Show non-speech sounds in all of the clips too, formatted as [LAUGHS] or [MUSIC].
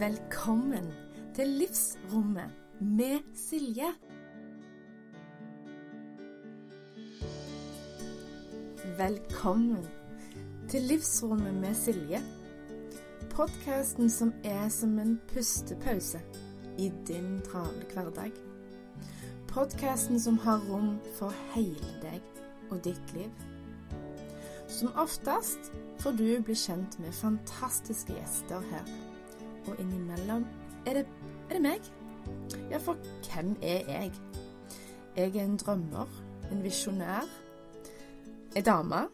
Velkommen til Livsrommet med Silje. Velkommen til Livsrommet med Silje. Podkasten som er som en pustepause i din travle hverdag. Podkasten som har rom for hele deg og ditt liv. Som oftest får du bli kjent med fantastiske gjester her. Og innimellom er det, er det meg. Ja, for hvem er jeg? Jeg er en drømmer, en visjonær, ei dame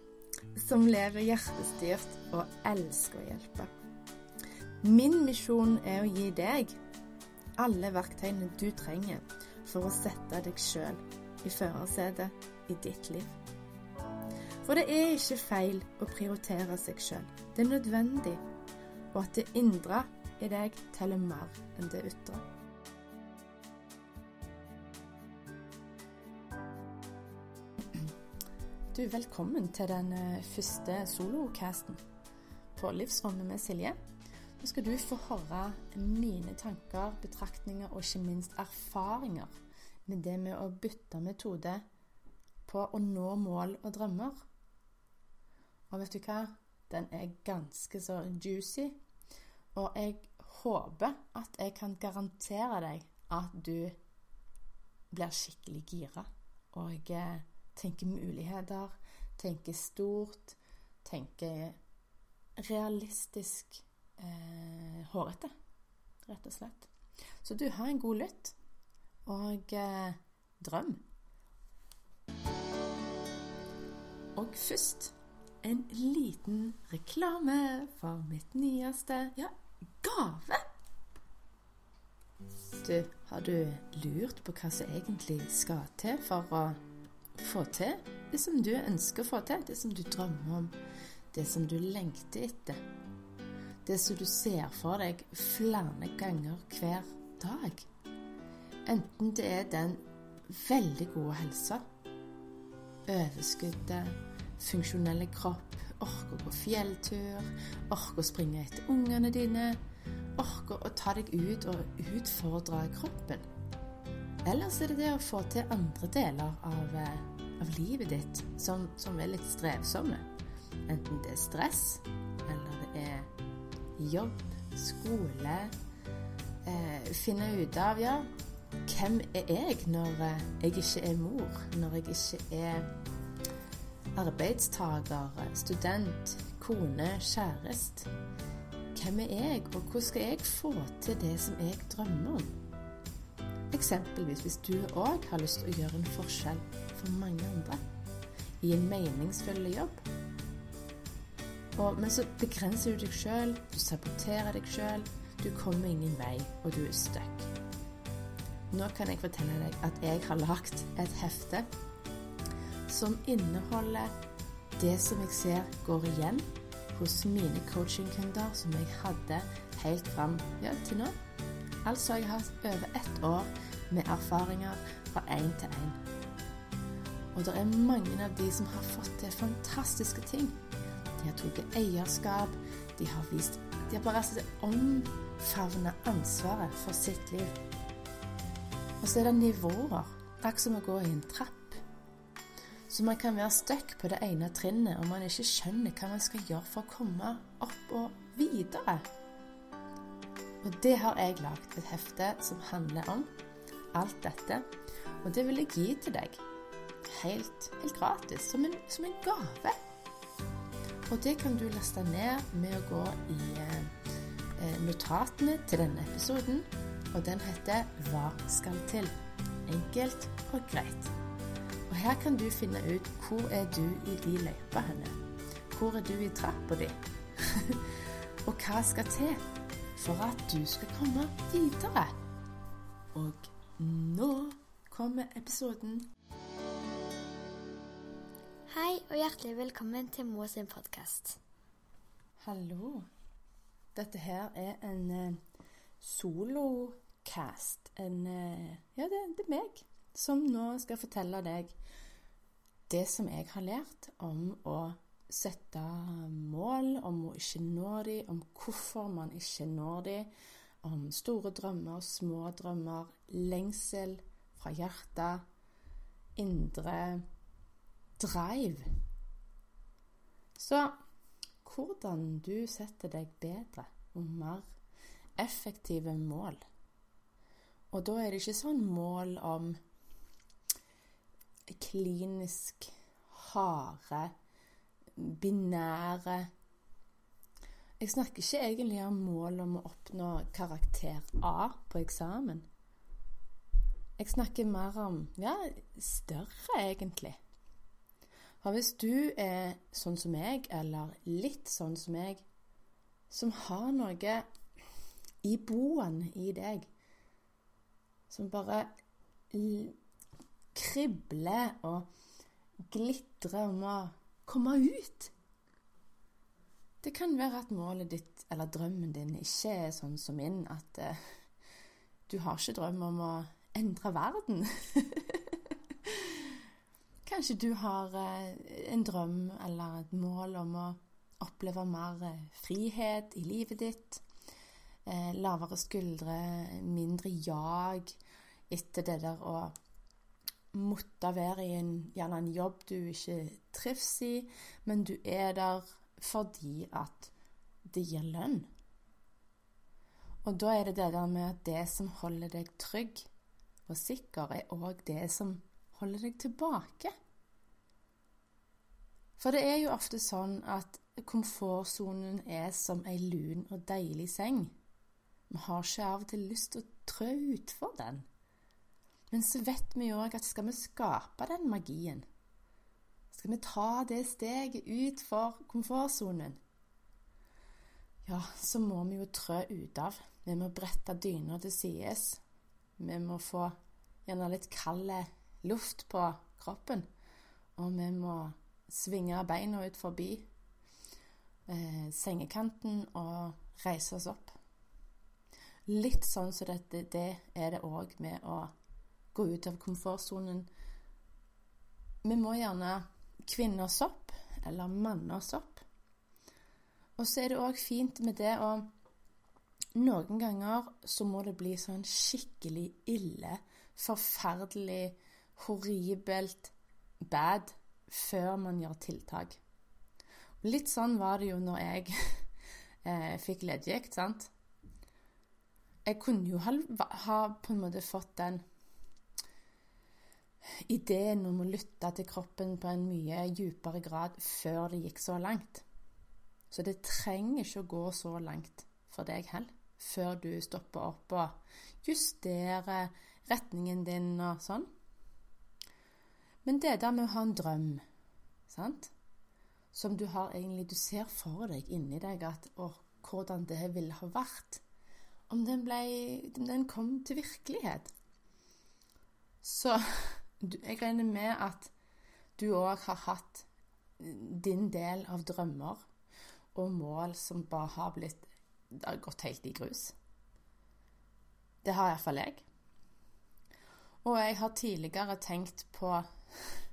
som lever hjertestyrt og elsker å hjelpe. Min misjon er å gi deg alle verktøyene du trenger for å sette deg sjøl i førersetet i ditt liv. For det er ikke feil å prioritere seg sjøl. Det er nødvendig. Og at det indre i deg teller mer enn det ytre. Du, velkommen til den eh, første solocasten på Livsrommet med Silje. Nå skal du få høre mine tanker, betraktninger og ikke minst erfaringer med det med å bytte metode på å nå mål og drømmer. Og vet du hva? Den er ganske så juicy. Og jeg håper at jeg kan garantere deg at du blir skikkelig gira. Og eh, tenker muligheter, tenker stort, tenker realistisk eh, hårete, rett og slett. Så du har en god lytt, og eh, drøm. Og først en liten reklame for mitt nyeste ja, gave. Du, har du lurt på hva som egentlig skal til for å få til det som du ønsker å få til, det som du drømmer om, det som du lengter etter? Det som du ser for deg flere ganger hver dag? Enten det er den veldig gode helsa, overskuddet funksjonelle kropp, orker å gå fjelltur, orker å springe etter ungene dine, orker å ta deg ut og utfordre kroppen. Ellers er det det å få til andre deler av, eh, av livet ditt som, som, er litt strevsomme. Enten det er stress, eller det er jobb, skole eh, Finne ut av ja, hvem er jeg når eh, jeg ikke er mor, når jeg ikke er arbeidstaker, student, kone, kjæreste. Hvem er jeg, og hvordan skal jeg få til det som jeg drømmer om? Eksempelvis hvis du òg har lyst til å gjøre en forskjell for mange andre i en meningsfull jobb. Og, men så begrenser du deg sjøl, du saboterer deg sjøl, du kommer ingen vei, og du er stuck. Nå kan jeg fortelle deg at jeg har lagd et hefte som inneholder det som jeg ser går igjen hos mine coachingkunder som jeg hadde helt fram ja, til nå. Altså jeg har over ett år med erfaringer fra én til én. Og det er mange av de som har fått til fantastiske ting. De har tatt eierskap, de har vist De har bare altså omfavna ansvaret for sitt liv. Og så er det nivåer. Akkurat som å gå i en trapp. Så man kan være stuck på det ene trinnet og man ikke skjønner hva man skal gjøre for å komme opp og videre. Og det har jeg lagd et hefte som handler om alt dette. Og det vil jeg gi til deg helt, helt gratis, som en, som en, gave. Og det kan du laste ned med å gå i eh, notatene til denne episoden. Og den heter 'Hva skal til?' Enkelt og greit. Og her kan du finne ut hvor er du i de løypa henne. Hvor er du i trappa di? [LAUGHS] og hva skal til for at du skal komme videre? Og nå kommer episoden. Hei og hjertelig velkommen til Mo sin podkast. Hallo. Dette her er en uh, solocast. En uh, Ja, det, det er meg som nå skal fortelle deg det som jeg har lært om å sette mål, om å ikke nå dem, om hvorfor man ikke når dem, om store drømmer, små drømmer, lengsel fra hjertet, indre drive. Så hvordan du setter deg bedre og mer effektive mål. Og da er det ikke sånn mål om klinisk harde, binære Jeg snakker ikke egentlig om mål om å oppnå karakter A på eksamen. Jeg snakker mer om ja, større, egentlig. For hvis du er sånn som meg, eller litt sånn som meg, som har noe i boen i deg som bare kribler og glitrer om å komme ut. Det kan være at målet ditt, eller drømmen din, ikke er sånn som min, at uh, du har ikke drøm om å endre verden. [LAUGHS] Kanskje du har uh, en drøm eller et mål om å oppleve mer uh, frihet i livet ditt. lavere skuldre, mindre jag etter det der å måtte være i en, gjerne en jobb du ikke trives i, men du er der fordi at det gir lønn. Og da er det det der med at det som holder deg trygg og sikker, er òg det som holder deg tilbake. For det er jo ofte sånn at komfortsonen er som ei lun og deilig seng. Vi har ikke av og til lyst til å trø utfor den. Men så vet vi jo òg at skal vi skape den magien, skal vi ta det steget ut for komfortsonen, ja, så må vi jo trø ut av. Vi må brette dyna til sides. Vi må få gjerne litt kald luft på kroppen. Og vi må svinge beina ut forbi eh, sengekanten og reise oss opp. Litt sånn som dette, det er det òg med å gå ut av komfortsonen. Vi må gjerne kvinne oss opp, eller manne oss opp. Og så er det òg fint med det å Noen ganger så må det bli sånn skikkelig ille, forferdelig, horribelt bad før man gjør tiltak. Litt sånn var det jo når jeg [LAUGHS] eh, fikk leddgikt, sant. Jeg kunne jo ha, ha på en måte fått den ideen om å lytte til kroppen på en mye dypere grad før det gikk så langt. Så det trenger ikke å gå så langt for deg heller, før du stopper opp og justerer retningen din og sånn. Men det der med å ha en drøm, sant? som du har egentlig Du ser for deg inni deg at å, hvordan det ville ha vært om den, ble, den kom til virkelighet. Så jeg regner med at du òg har hatt din del av drømmer og mål som bare har blitt Det har gått helt i grus. Det har iallfall jeg. Og jeg har tidligere tenkt på,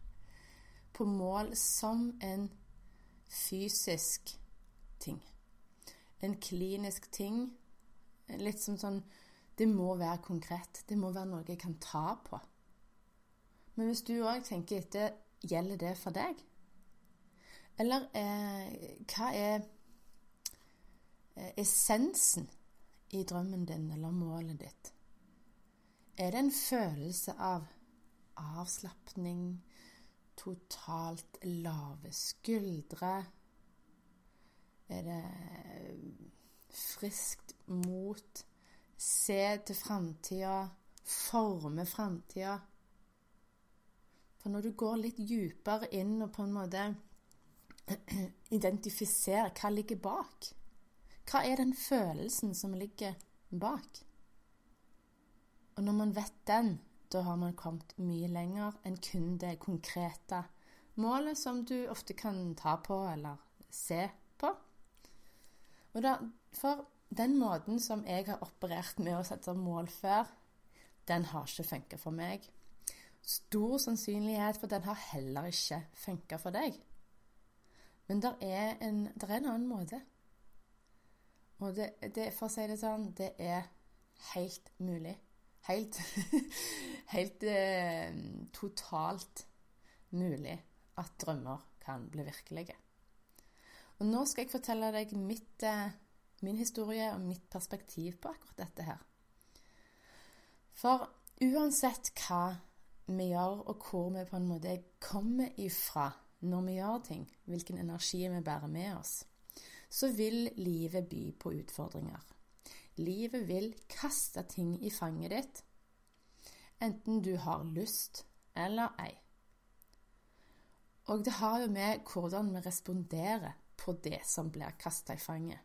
[LAUGHS] på mål som en fysisk ting. En klinisk ting. Litt som sånn Det må være konkret. Det må være noe jeg kan ta på. Men hvis du òg tenker etter gjelder det for deg? Eller eh, hva er eh, essensen i drømmen din eller målet ditt? Er det en følelse av avslapning, totalt lave skuldre? Er det friskt mot? Se til framtida, forme framtida? For når du går litt dypere inn og på en måte [CLEARS THROAT] identifiserer hva ligger bak Hva er den følelsen som ligger bak? Og når man vet den, da har man kommet mye lenger enn kun det konkrete målet som du ofte kan ta på eller se på. Og da, for den måten som jeg har operert med å sette mål før, den har ikke funka for meg stor sannsynlighet for den har heller ikke funka for deg. Men det er, er, en annen måte. Og det, det, for å si det sånn, det er helt mulig. Helt, [LAUGHS] helt eh, totalt mulig at drømmer kan bli virkelige. Og nå skal jeg fortelle deg mitt, eh, min historie og mitt perspektiv på akkurat dette her. For uansett hva vi gjør, og hvor vi på en måte kommer ifra når vi gjør ting, hvilken energi vi bærer med oss, så vil livet by på utfordringer. Livet vil kaste ting i fanget ditt, enten du har lyst eller ei. Og det har jo med hvordan vi responderer på det som blir kasta i fanget.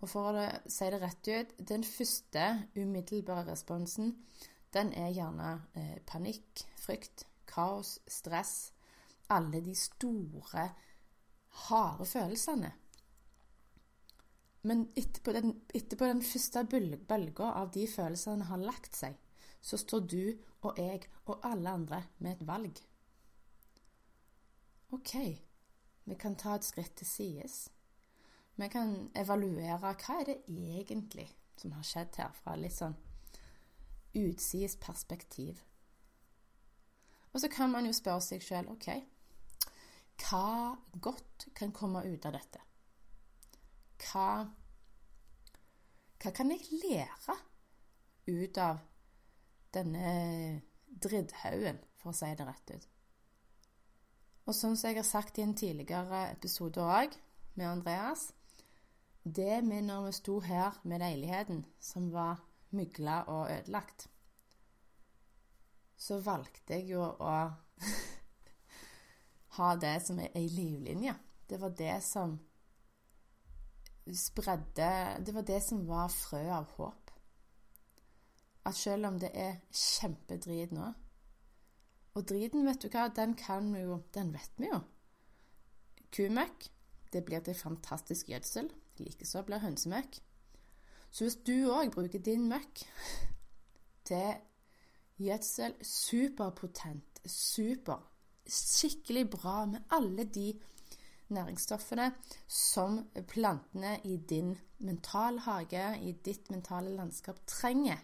Og for å si det rett ut, den første umiddelbare responsen, den er gjerne eh, panikk, frykt, kaos, stress. Alle de store, harde følelsene. Men etterpå den, etterpå den første bølga av de følelsene har lagt seg, så står du og jeg og alle andre med et valg. OK, vi kan ta et skritt til sides. Vi kan evaluere hva er det egentlig som har skjedd her, fra litt sånn utsides perspektiv. Og så kan man jo spørre seg sjøl OK, hva godt kan komme ut av dette? hva, hva kan jeg lære ut av denne dritthaugen, for å si det rett ut? Og sånn som jeg har sagt i en tidligere episode òg, med Andreas Det med når vi sto her med leiligheten som var mygla og ødelagt, så valgte jeg jo å [LAUGHS] ha det som ei livlinje. Det var det som spredde Det var det som var frø av håp. At selv om det er kjempedrit nå Og driten, vet du hva, den kan vi jo Den vet vi jo. Kumøkk, det blir til fantastisk gjødsel. Likeså blir hønsemøkk. Så hvis du òg bruker din møkk til gjødsel, superpotent, super, skikkelig bra med alle de næringsstoffene som plantene i din mentalhage, i ditt mentale landskap, trenger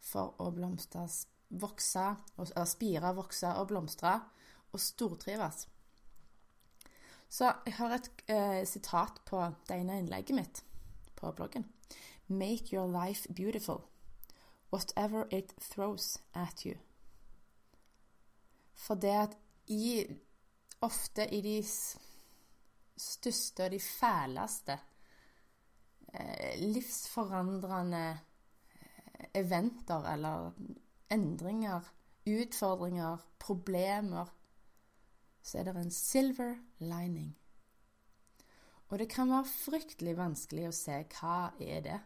for å blomstre, vokse, spire, vokse og blomstre og stortrives. Så jeg har et eh, sitat på det ene innlegget mitt på bloggen. Make your life beautiful, whatever it throws at you. For det at i Ofte i de største og de fæleste eh, livsforandrende eh, eventer eller endringer, utfordringer, problemer, så er det en silver lining. Og det kan være fryktelig vanskelig å se hva er det.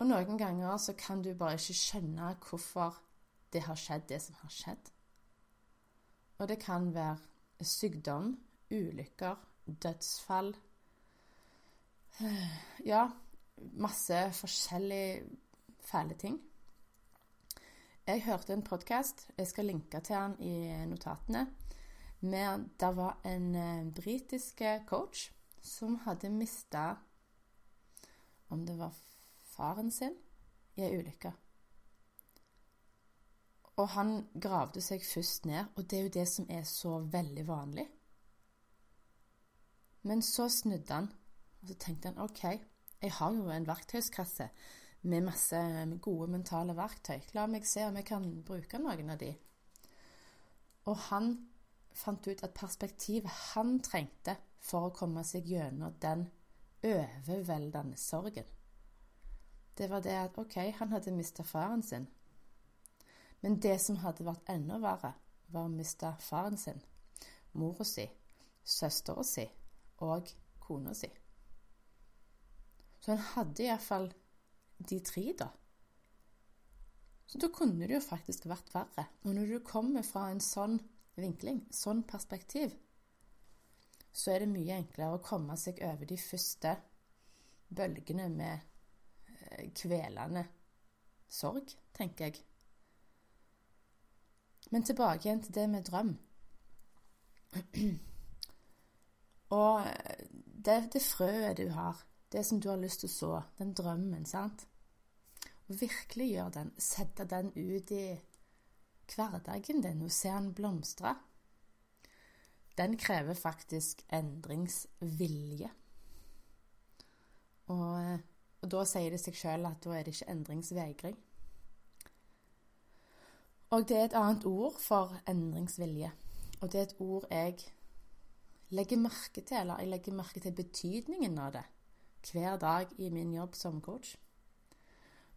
Og noen ganger så kan du bare ikke skjønne hvorfor det har skjedd, det som har skjedd. Og det kan være sykdom, ulykker, dødsfall Ja, masse forskjellige fæle ting. Jeg hørte en podkast, jeg skal linke til den i notatene, men det var en eh, britisk coach som hadde mista Om det var faren sin i ei ulykke. Og han gravde seg først ned, og det er jo det som er så veldig vanlig. Men så snudde han, og så tenkte han OK, jeg har jo en verktøyskasse med masse gode mentale verktøy. La meg se om jeg kan bruke noen av de. Og han fant ut at perspektivet han trengte for å komme seg gjennom den overveldende sorgen, det var det at OK, han hadde mista faren sin. Men det som hadde vært enda verre, var å miste faren sin, mora si, søstera si og kona si. Så han hadde iallfall de tre, da. Så da kunne det jo faktisk vært verre. Og når du kommer fra en sånn vinkling, sånn perspektiv, så er det mye enklere å komme seg over de første bølgene med eh, kvelende sorg, tenker jeg. Men tilbake igjen til det med drøm. [CLEARS THROAT] Og det, det frøet du har Det som du har lyst til å så. Den drømmen, sant? Og virkelig gjøre den. Sette den ut i hverdagen din og se den blomstre. Den krever faktisk endringsvilje. Og, og da sier det seg sjøl at da er det ikke endringsvegring. Og det er et annet ord for endringsvilje. Og det er et ord jeg legger merke til, eller jeg legger merke til betydningen av det hver dag i min jobb som coach.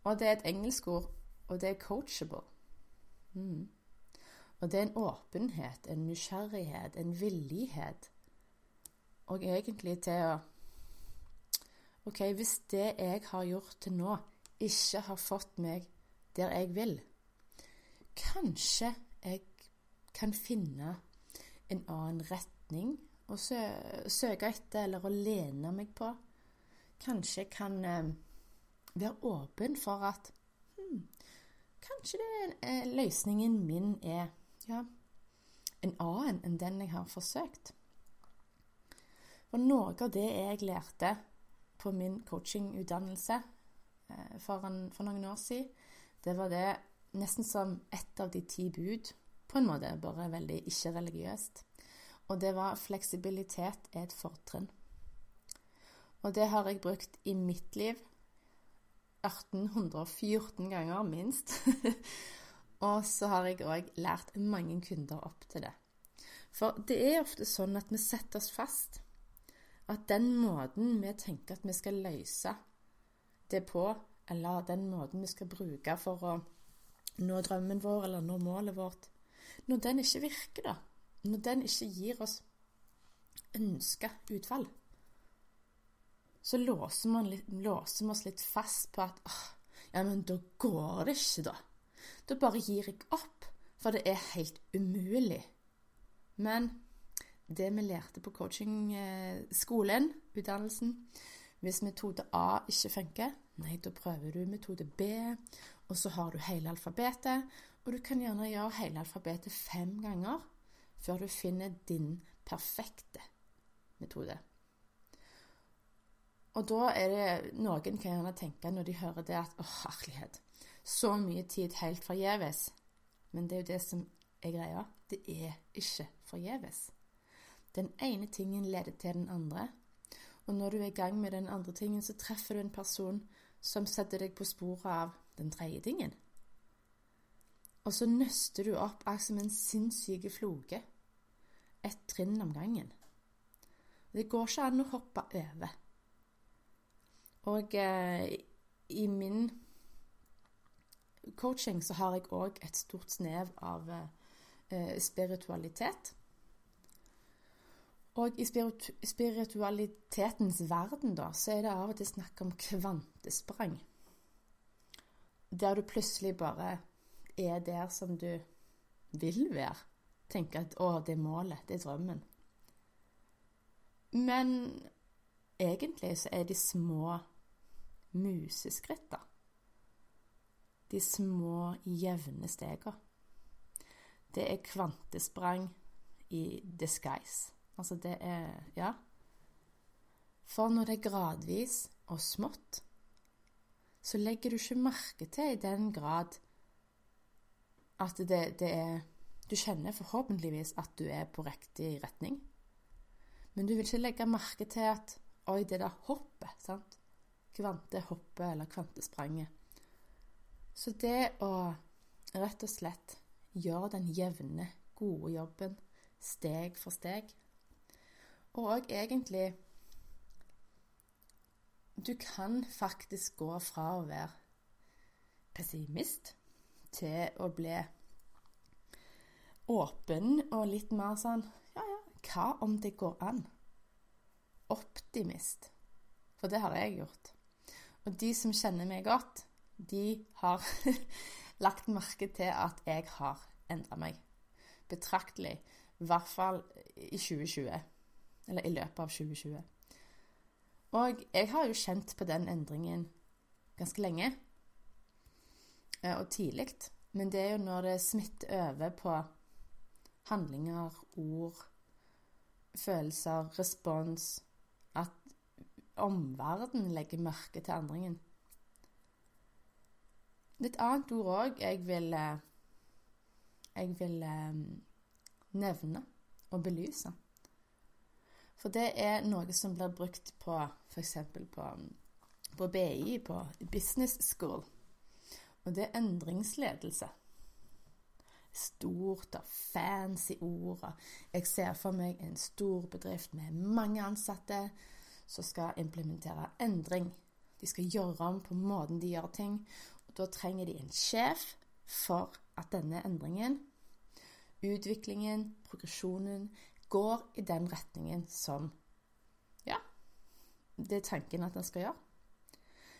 Og det er et engelsk ord, og det er coachable. Mm. Og det er en åpenhet, en nysgjerrighet, en villighet. Og egentlig til å OK, hvis det jeg har gjort til nå, ikke har fått meg der jeg vil, kanskje jeg kan finne en annen retning å søke etter eller å lene meg på. Kanskje jeg kan eh, være åpen for at kanskje det, eh, løsningen min er ja, en annen enn den jeg har forsøkt. Og noe av det jeg lærte på min coachingutdannelse eh, for, for, noen år siden, det var det nesten som ett av de ti bud, på en måte, bare veldig ikke-religiøst. Og det var fleksibilitet er et fortrinn. Og det har jeg brukt i mitt liv 1814 ganger, minst. [LAUGHS] og så har jeg òg lært mange kunder opp til det. For det er ofte sånn at vi setter oss fast. At den måten vi tenker at vi skal løse det på, eller den måten vi skal bruke for å nå drømmen vår eller nå målet vårt, når den ikke virker, da, når den ikke gir oss ønska utfall, så låser, man litt, låser vi oss litt fast på at åh, ja, men da går det ikke, da. Da bare gir jeg opp, for det er helt umulig. Men det vi lærte på coachingskolen, utdannelsen Hvis metode A ikke funker, nei, da prøver du metode B, og så har du hele alfabetet, og du kan gjerne gjøre hele alfabetet fem ganger før du finner din perfekte metode. Og da er det Noen kan gjerne tenke når de hører det, at å, herlighet, så mye tid helt forgjeves. Men det er jo det som er greia. Det er ikke forgjeves. Den ene tingen leder til den andre. Og når du er i gang med den andre tingen, så treffer du en person som setter deg på sporet av den tredje tingen. Og så nøster du opp som en sinnssyk floke. Et trinn om gangen. Det går ikke an å hoppe over. Og eh, i min coaching så har jeg òg et stort snev av eh, spiritualitet. Og i spiritualitetens verden, da, så er det av og til snakk om kvantesprang. Der du plutselig bare er der som du vil være. Tenker at 'å, det er målet, det er drømmen'. Men egentlig så er de små museskritt, De små, jevne stegene. Det er kvantesprang i disguise. Altså, det er Ja. For når det er gradvis og smått, så legger du ikke merke til i den grad at det, det er Du kjenner forhåpentligvis at du er på riktig retning. Men du vil ikke legge merke til at Oi, det der hoppet, sant? Kvantehoppet eller kvantespranget. Så det å rett og slett gjøre den jevne, gode jobben steg for steg, og egentlig Du kan faktisk gå fra å være pessimist til å bli åpen og litt mer sånn Ja, ja, hva om det går an? Optimist. For det har jeg gjort. Og de som kjenner meg godt, de har [LAUGHS] lagt merke til at jeg har endra meg betraktelig. I hvert fall i 2020. Eller i løpet av 2020. Og jeg har jo kjent på den endringen ganske lenge. Eh, og tidlig. Men det er jo når det smitter over på handlinger, ord, følelser, respons omverdenen legger merke til endringen. Et annet ord òg jeg vil, eh, jeg vil eh, nevne og belyse. For det er noe som blir brukt på f.eks. På, på BI, på Business School. Og det er endringsledelse. Stort og fancy ord. Jeg ser for meg en stor bedrift med mange ansatte som skal implementere endring. De skal gjøre om på måten de gjør ting. Og da trenger de en sjef for at denne endringen, utviklingen, progresjonen, går i den retningen som Ja, det er tanken at den skal gjøre.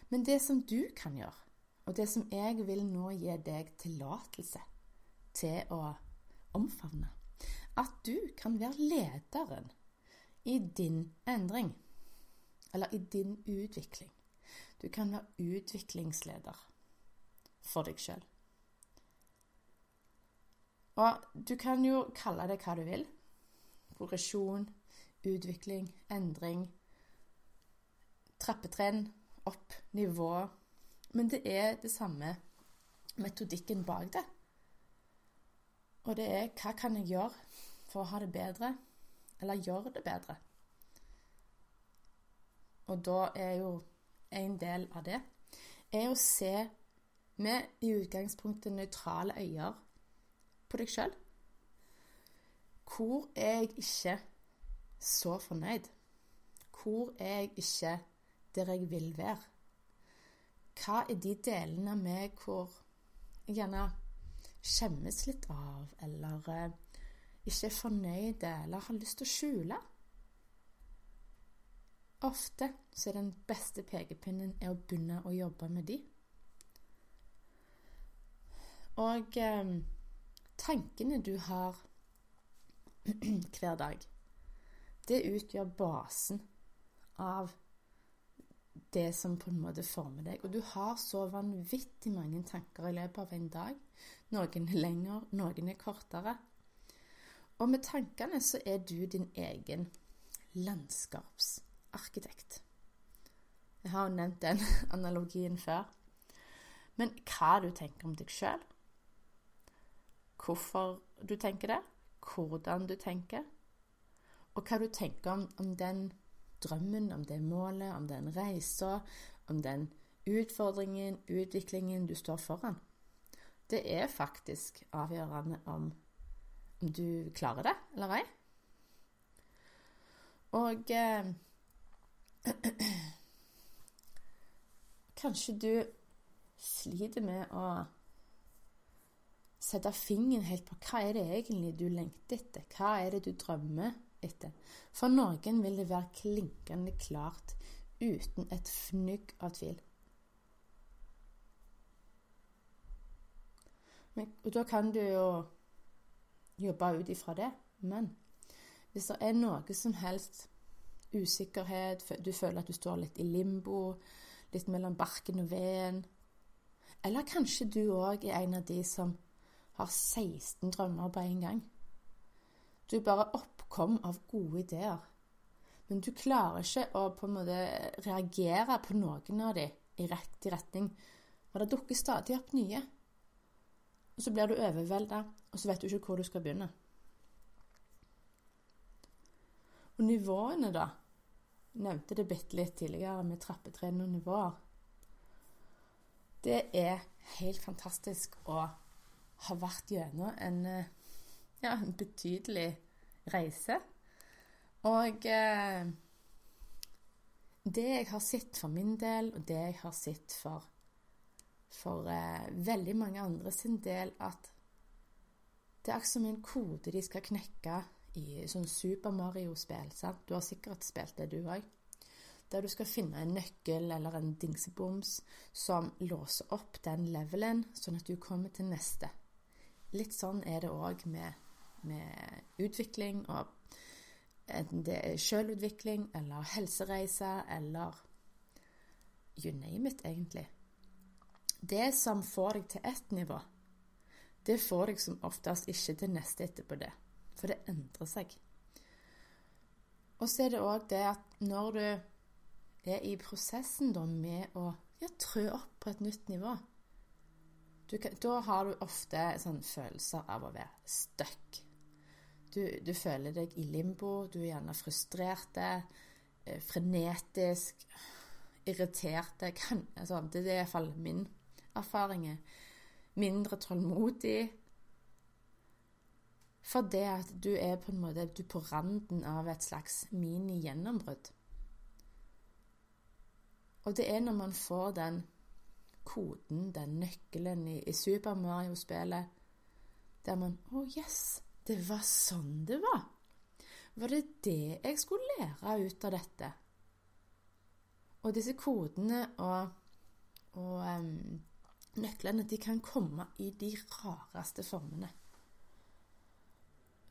Men det som du kan gjøre, og det som jeg vil nå gi deg tillatelse til å omfavne At du kan være lederen i din endring. Eller i din utvikling. Du kan være utviklingsleder for deg sjøl. Og du kan jo kalle det hva du vil. Progresjon, utvikling, endring, trappetrinn, opp, nivå. Men det er det samme metodikken bak det. Og det er hva kan jeg gjøre for å ha det bedre, eller gjøre det bedre? Og da er jo en del av det er å se med i utgangspunktet nøytrale øyne på deg sjøl. Hvor er jeg ikke så fornøyd? Hvor er jeg ikke der jeg vil være? Hva er de delene av meg hvor jeg gjerne skjemmes litt av, eller eh, ikke er fornøyd, eller har lyst til å skjule? Ofte så er den beste pekepinnen å begynne å jobbe med de. Og eh, tankene du har [CLEARS THROAT] hver dag, det utgjør basen av det som på en måte former deg. Og du har så vanvittig mange tanker i løpet av en dag. Noen er lengre, noen er kortere. Og med tankene så er du din egen landskaps arkitekt. Jeg har jo nevnt den [LAUGHS] analogien før. Men hva du tenker om deg sjøl, hvorfor du tenker det, hvordan du tenker, og hva du tenker om, om den drømmen, om det målet, om den reisa, om den utfordringen, utviklingen du står foran. Det er faktisk avgjørende om, om du klarer det eller ei. Og eh, Kanskje du sliter med å sette fingeren helt på hva er det egentlig du lengter etter? Hva er det du drømmer etter? For noen vil det være klinkende klart uten et fnugg av tvil. Men, og da kan du jo jobbe ut ifra det. Men hvis det er noe som helst usikkerhet, du føler at du står litt i limbo, litt mellom barken og veden. Eller kanskje du òg er en av de som har 16 drømmer på en gang. Du er bare oppkom av gode ideer. Men du klarer ikke å på en måte reagere på noen av dem i riktig retning. Og det dukker stadig opp nye. Og så blir du overvelda, og så vet du ikke hvor du skal begynne. Og nivåene, da? Nevnte det bitte litt tidligere med trappetrinn og nivåer. Det er helt fantastisk å ha vært gjennom en, ja, en betydelig reise. Og eh, det jeg har sett for min del, og det jeg har sett for, for eh, veldig mange andre sin del, at det er akkurat som en kode de skal knekke i sånn Super Mario-spill. sant? Du har sikkert spilt det, du òg. Der du skal finne en nøkkel eller en dingseboms som låser opp den levelen, sånn at du kommer til neste. Litt sånn er det òg med, med, utvikling, og enten det er sjølutvikling eller helsereise eller you name it, egentlig. Det som får deg til ett nivå, det får deg som oftest ikke til neste etterpå det. For det endrer seg. Og så er det òg det at når du er i prosessen da med å ja, trø opp på et nytt nivå. Kan, da har du ofte sånn følelser av å være stuck. Du, du, føler deg i limbo, du er gjerne frustrert, eh, frenetisk, irritert altså, Det er iallfall min erfaring. Mindre tålmodig. For det at du er på en måte du på randen av et slags mini-gjennombrudd. Og det er når man får den koden, den nøkkelen i, i Super Mario-spillet, der man Å, oh yes! Det var sånn det var. Var det det jeg skulle lære ut av dette? Og disse kodene og, og um, nøklene, de kan komme i de rareste formene.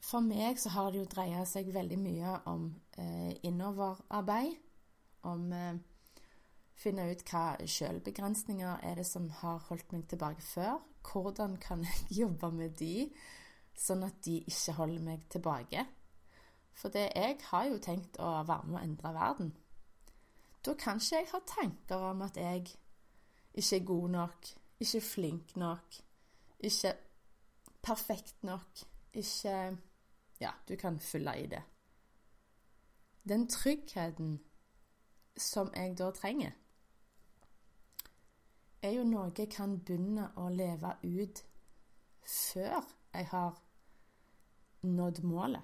For meg så har det jo dreia seg veldig mye om eh, innoverarbeid. Om eh, finne ut hva sjølbegrensninger er det som har holdt meg tilbake før. Hvordan kan jeg [LAUGHS] jobbe med de, sånn at de ikke holder meg tilbake? For det, jeg har jo tenkt å være med å endre verden. Da kan ikke jeg ha tanker om at jeg ikke er god nok, ikke flink nok, ikke perfekt nok, ikke Ja, du kan fylle i det. Den tryggheten som jeg da trenger, er jo noe jeg kan begynne å leve ut før jeg har nådd målet.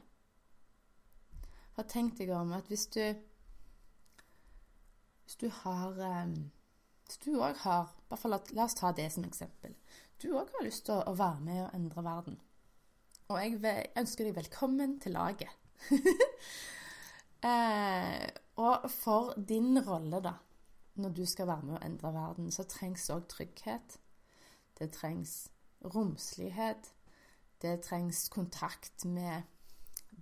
Hva tenkte jeg om at hvis du Hvis du har ehm, Hvis du òg har la, oss ta det som eksempel. Du òg har lyst til å, være med og endre verden. Og jeg ønsker deg velkommen til laget. [LAUGHS] eh, og for din rolle, da, når du skal være med å endre verden, så trengs òg trygghet. Det trengs romslighet. Det trengs kontakt med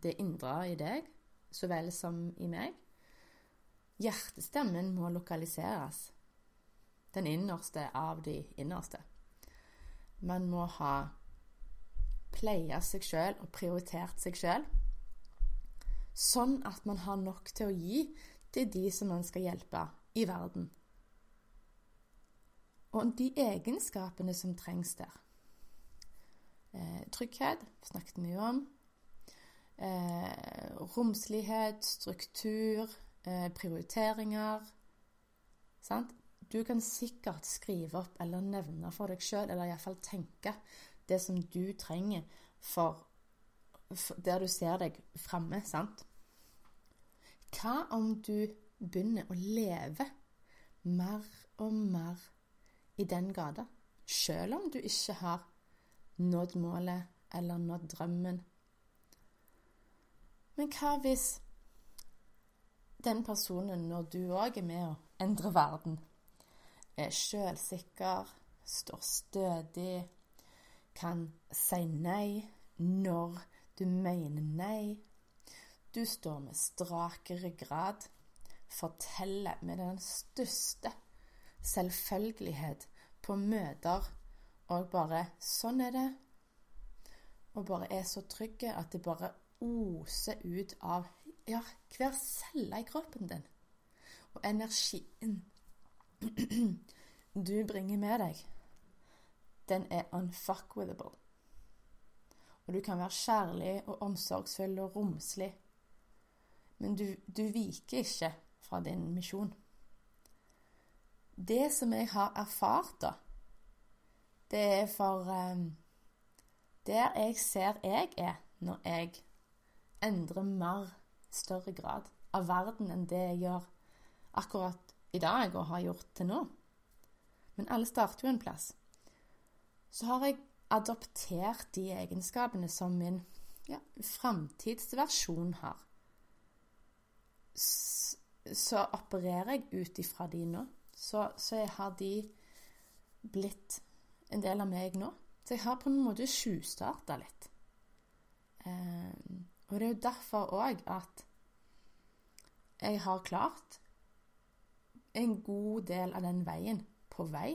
det indre i deg så vel som i meg. Hjertestemmen må lokaliseres. Den innerste av de innerste. Man må ha pleia seg sjøl og prioritert seg sjøl, sånn at man har nok til å gi til de som man skal hjelpe i verden. Og de egenskapene som trengs der. Eh, trygghet snakket mye om. Eh, romslighet, struktur, eh, prioriteringer. Sant? Du kan sikkert skrive opp eller nevne for deg sjøl, eller iallfall tenke det som du trenger for, for der du ser deg framme. Sant? Hva om du begynner å leve mer og mer i den gata, sjøl om du ikke har nådd målet eller nådd drømmen. Men hva hvis den personen, når du òg er med å endre verden, er sjølsikker, står stødig, kan si nei når du mener nei, du står med strak ryggrad, forteller med den største selvfølgelighet på møter og bare 'Sånn er det.' Og bare er så trygge at det bare oser ut av ja, hver celle i kroppen din. Og energien [CLEARS THROAT] du bringer med deg, den er unfuckwithable. Og du kan være kjærlig og omsorgsfull og romslig, men du, du viker ikke fra din misjon. Det som jeg har erfart, da, det er for um, Der jeg ser jeg er når jeg endrer mer, større grad av verden enn det jeg gjør akkurat i dag og har gjort til nå. Men alle starter jo en plass. Så har jeg adoptert de egenskapene som min ja, framtidsversjon har så opererer jeg ut ifra de nå. Så, så jeg har de blitt en del av meg nå. Så jeg har på en måte tjuvstarta litt. Eh, og det er jo derfor òg at jeg har klart en god del av den veien på vei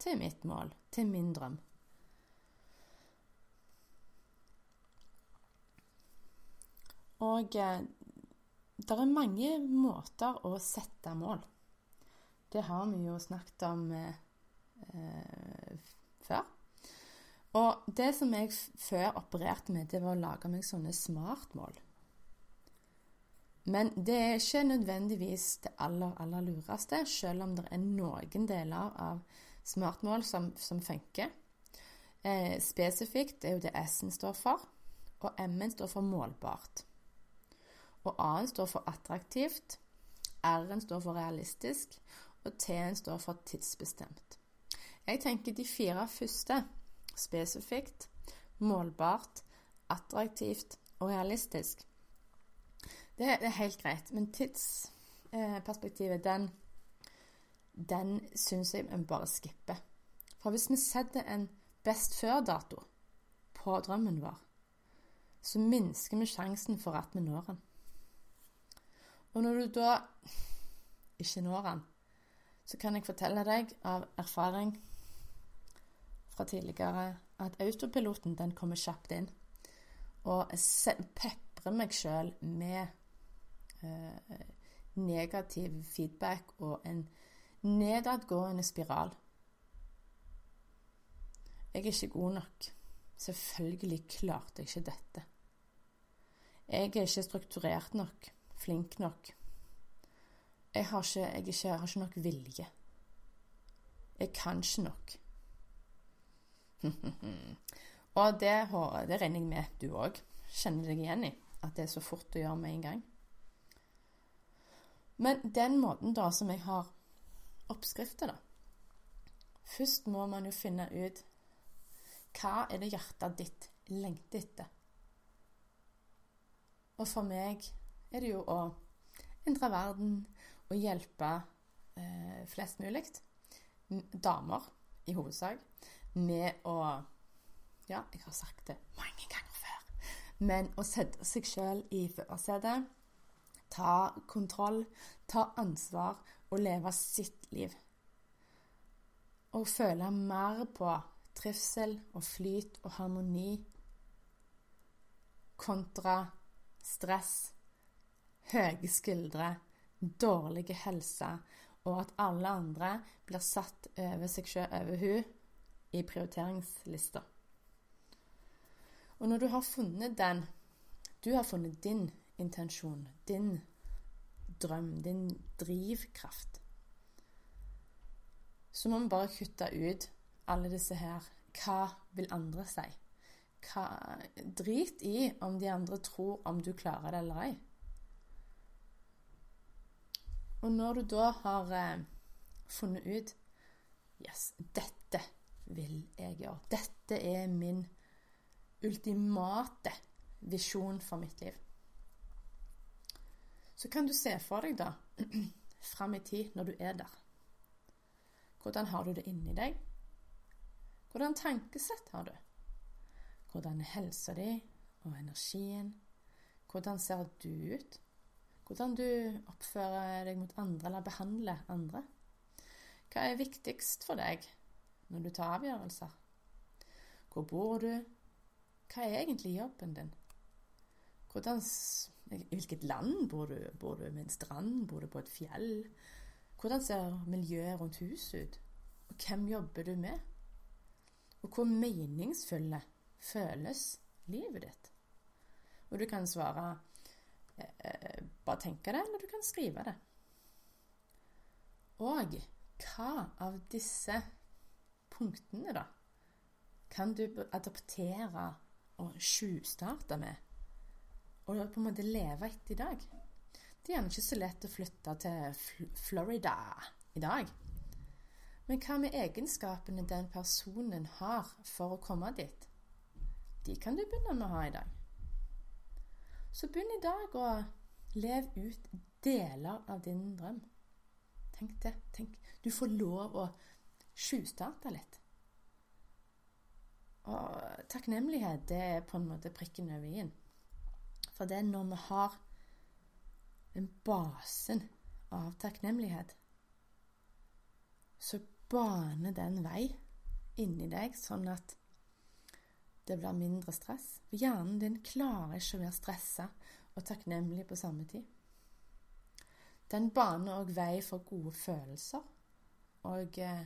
til mitt mål, til min drøm. Og eh, det er mange måter å sette mål. Det har vi jo snakket om eh, eh, før. Og det som jeg før opererte med, det var å lage meg sånne smartmål. Men det er ikke nødvendigvis det aller, aller lureste, selv om det er noen deler av smartmål som, som funker. Eh, spesifikt er jo det S-en står for, og M-en står for målbart. Og A-en står for attraktivt, R-en står for realistisk, og T-en står for tidsbestemt. Jeg tenker de fire første spesifikt, målbart, attraktivt og realistisk. Det, er helt greit, men tidsperspektivet, den, den syns jeg vi bare skipper. For hvis vi setter en best før-dato på drømmen vår, så minsker vi sjansen for at vi når den. Og når du da ikke når den, så kan jeg fortelle deg av erfaring fra tidligere at autopiloten den kommer kjapt inn. Og jeg peprer meg sjøl med eh, negativ feedback og en nedadgående spiral. Jeg er ikke god nok. Selvfølgelig klarte jeg ikke dette. Jeg er ikke strukturert nok, flink nok. Jeg har ikke, jeg ikke, jeg har ikke nok vilje. Jeg kan ikke nok. [LAUGHS] og det, det regner jeg med du òg kjenner deg igjen i. At det er så fort å gjøre med en gang. Men den måten da som jeg har oppskrifter, da Først må man jo finne ut hva er det hjertet ditt lengter etter. Og for meg er det jo å endre verden og hjelpe eh, flest mulig, damer i hovedsak, med å Ja, jeg har sagt det mange ganger før, men å sette seg sjøl i førersetet, ta kontroll, ta ansvar og leve sitt liv. Og føle mer på trivsel og flyt og harmoni kontra stress, høye skuldre, dårlig helse, og at alle andre blir satt over seg selv, over hun, i prioriteringslista. Og når du har funnet den Du har funnet din intensjon, din drøm, din drivkraft, så må vi bare kutte ut alle disse her Hva vil andre si? Hva, drit i om de andre tror om du klarer det eller ei. Og når du da har eh, funnet ut Yes, dette vil jeg gjøre. Dette er min ultimate visjon for mitt liv. Så kan du se for deg, da, [CLEARS THROAT] fram i tid, når du er der. Hvordan har du det inni deg? Hvordan tankesett har du? Hvordan er helsa di og energien? Hvordan ser du ut? Hvordan du oppfører deg mot andre eller behandler andre. Hva er viktigst for deg når du tar avgjørelser? Hvor bor du? Hva er egentlig jobben din? Hvordan, hvilket land bor du? Bor du ved en strand? Bor du på et fjell? Hvordan ser miljøet rundt huset ut? Og hvem jobber du med? Og hvor meningsfulle føles livet ditt? Og du kan svare eh, bare tenke det, eller du kan skrive det. Og hva av disse punktene, da, kan du adoptere og tjuvstarte med? Og på en måte leve etter i dag? Det er gjerne ikke så lett å flytte til Florida i dag. Men hva med egenskapene den personen har for å komme dit? De kan du begynne med å ha i dag. Så begynn i dag å leve ut deler av din drøm. Tenk det. Tenk. Du får lov å tjuvstarte litt. Og takknemlighet, det er på en måte prikken over i-en. For det er når vi har den basen av takknemlighet, så baner den vei inni deg, sånn at det blir mindre stress. Hjernen din klarer ikke å være stressa og takknemlig på samme tid. Den baner òg vei for gode følelser. Og, eh,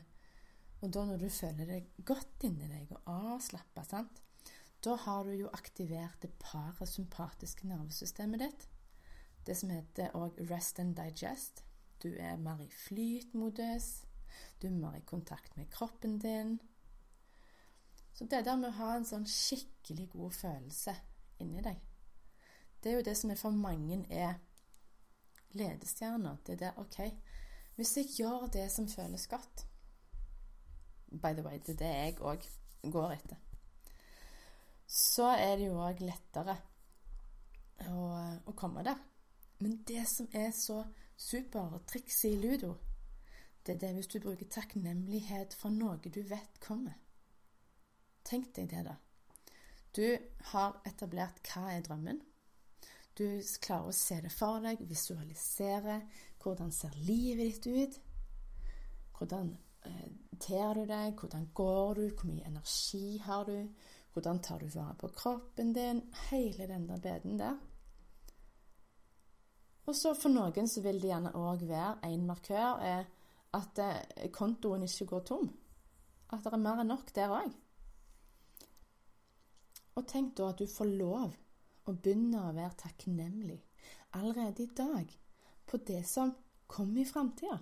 og, da når du føler deg godt inni deg og avslappa, da har du jo aktivert det parasympatiske nervesystemet ditt. Det som heter òg rest and digest. Du er mer i flytmodus. Du er mer i kontakt med kroppen din. Så det der med å ha en sånn skikkelig god følelse inni deg, det er jo det som er for mange er ledestjerner. Det er der OK, hvis jeg gjør det som føles godt By the way, det er det jeg òg går etter. Så er det jo òg lettere å, å, komme der. Men det som er så supertriks i ludo, det er det hvis du bruker takknemlighet for noe du vet kommer. Tenk deg det, da. Du har etablert hva er drømmen. Du klarer å se det for deg, visualisere. Hvordan ser livet ditt ut? Hvordan eh, ter du deg? Hvordan går du? Hvor mye energi har du? Hvordan tar du vare på kroppen din? Hele den der beden der. Og så for noen så vil det gjerne òg være en markør er at eh, kontoen ikke går tom. At det er mer enn nok der òg. Og tenk da at du får lov å begynne å være takknemlig allerede i dag på det som kommer i framtida.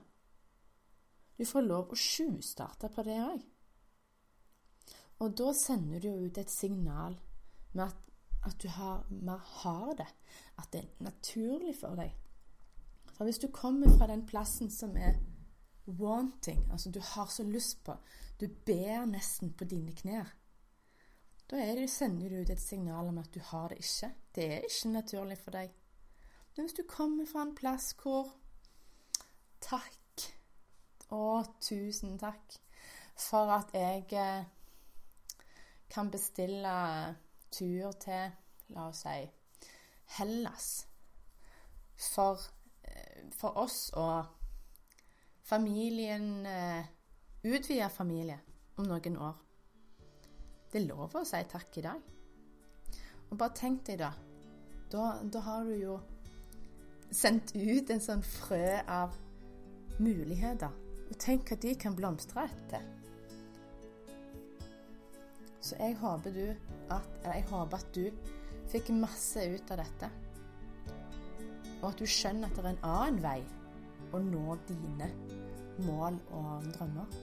Du får lov å tjuvstarte på det òg. Og da sender du ut et signal med at, at du har, mer har det. At det er naturlig for deg. For hvis du kommer fra den plassen som er wanting, altså du har så lyst på Du ber nesten på dine knær da det, sender du ut et signal om at du har det ikke. Det er ikke naturlig for deg. Men hvis du kommer fra en plass hvor Takk. Å, tusen takk for at jeg eh, kan bestille tur til, la oss si, Hellas. For, eh, for oss og familien Utvide Utvida familie om noen år. Det er lov å si takk i dag. Og bare tenk deg, da. Da, da har du jo sendt ut en sånn frø av muligheter. Og tenk hva de kan blomstre etter. Så jeg håper, at, jeg håper at du fikk masse ut av dette. Og at du skjønner at det er en annen vei å nå dine mål og drømmer.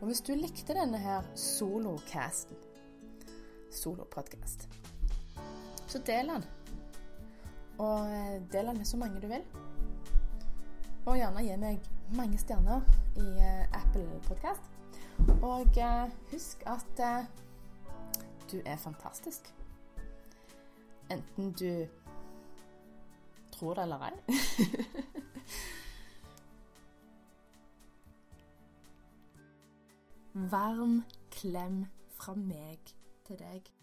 Og hvis du likte denne her solocasten, solopodcast, så del den. Og eh, del den med så mange du vil. Og gjerne gi meg mange stjerner i uh, Apple Podcast. Og uh, husk at du er fantastisk. Enten du tror det eller ei. [LAUGHS] Varm klem fra meg til deg.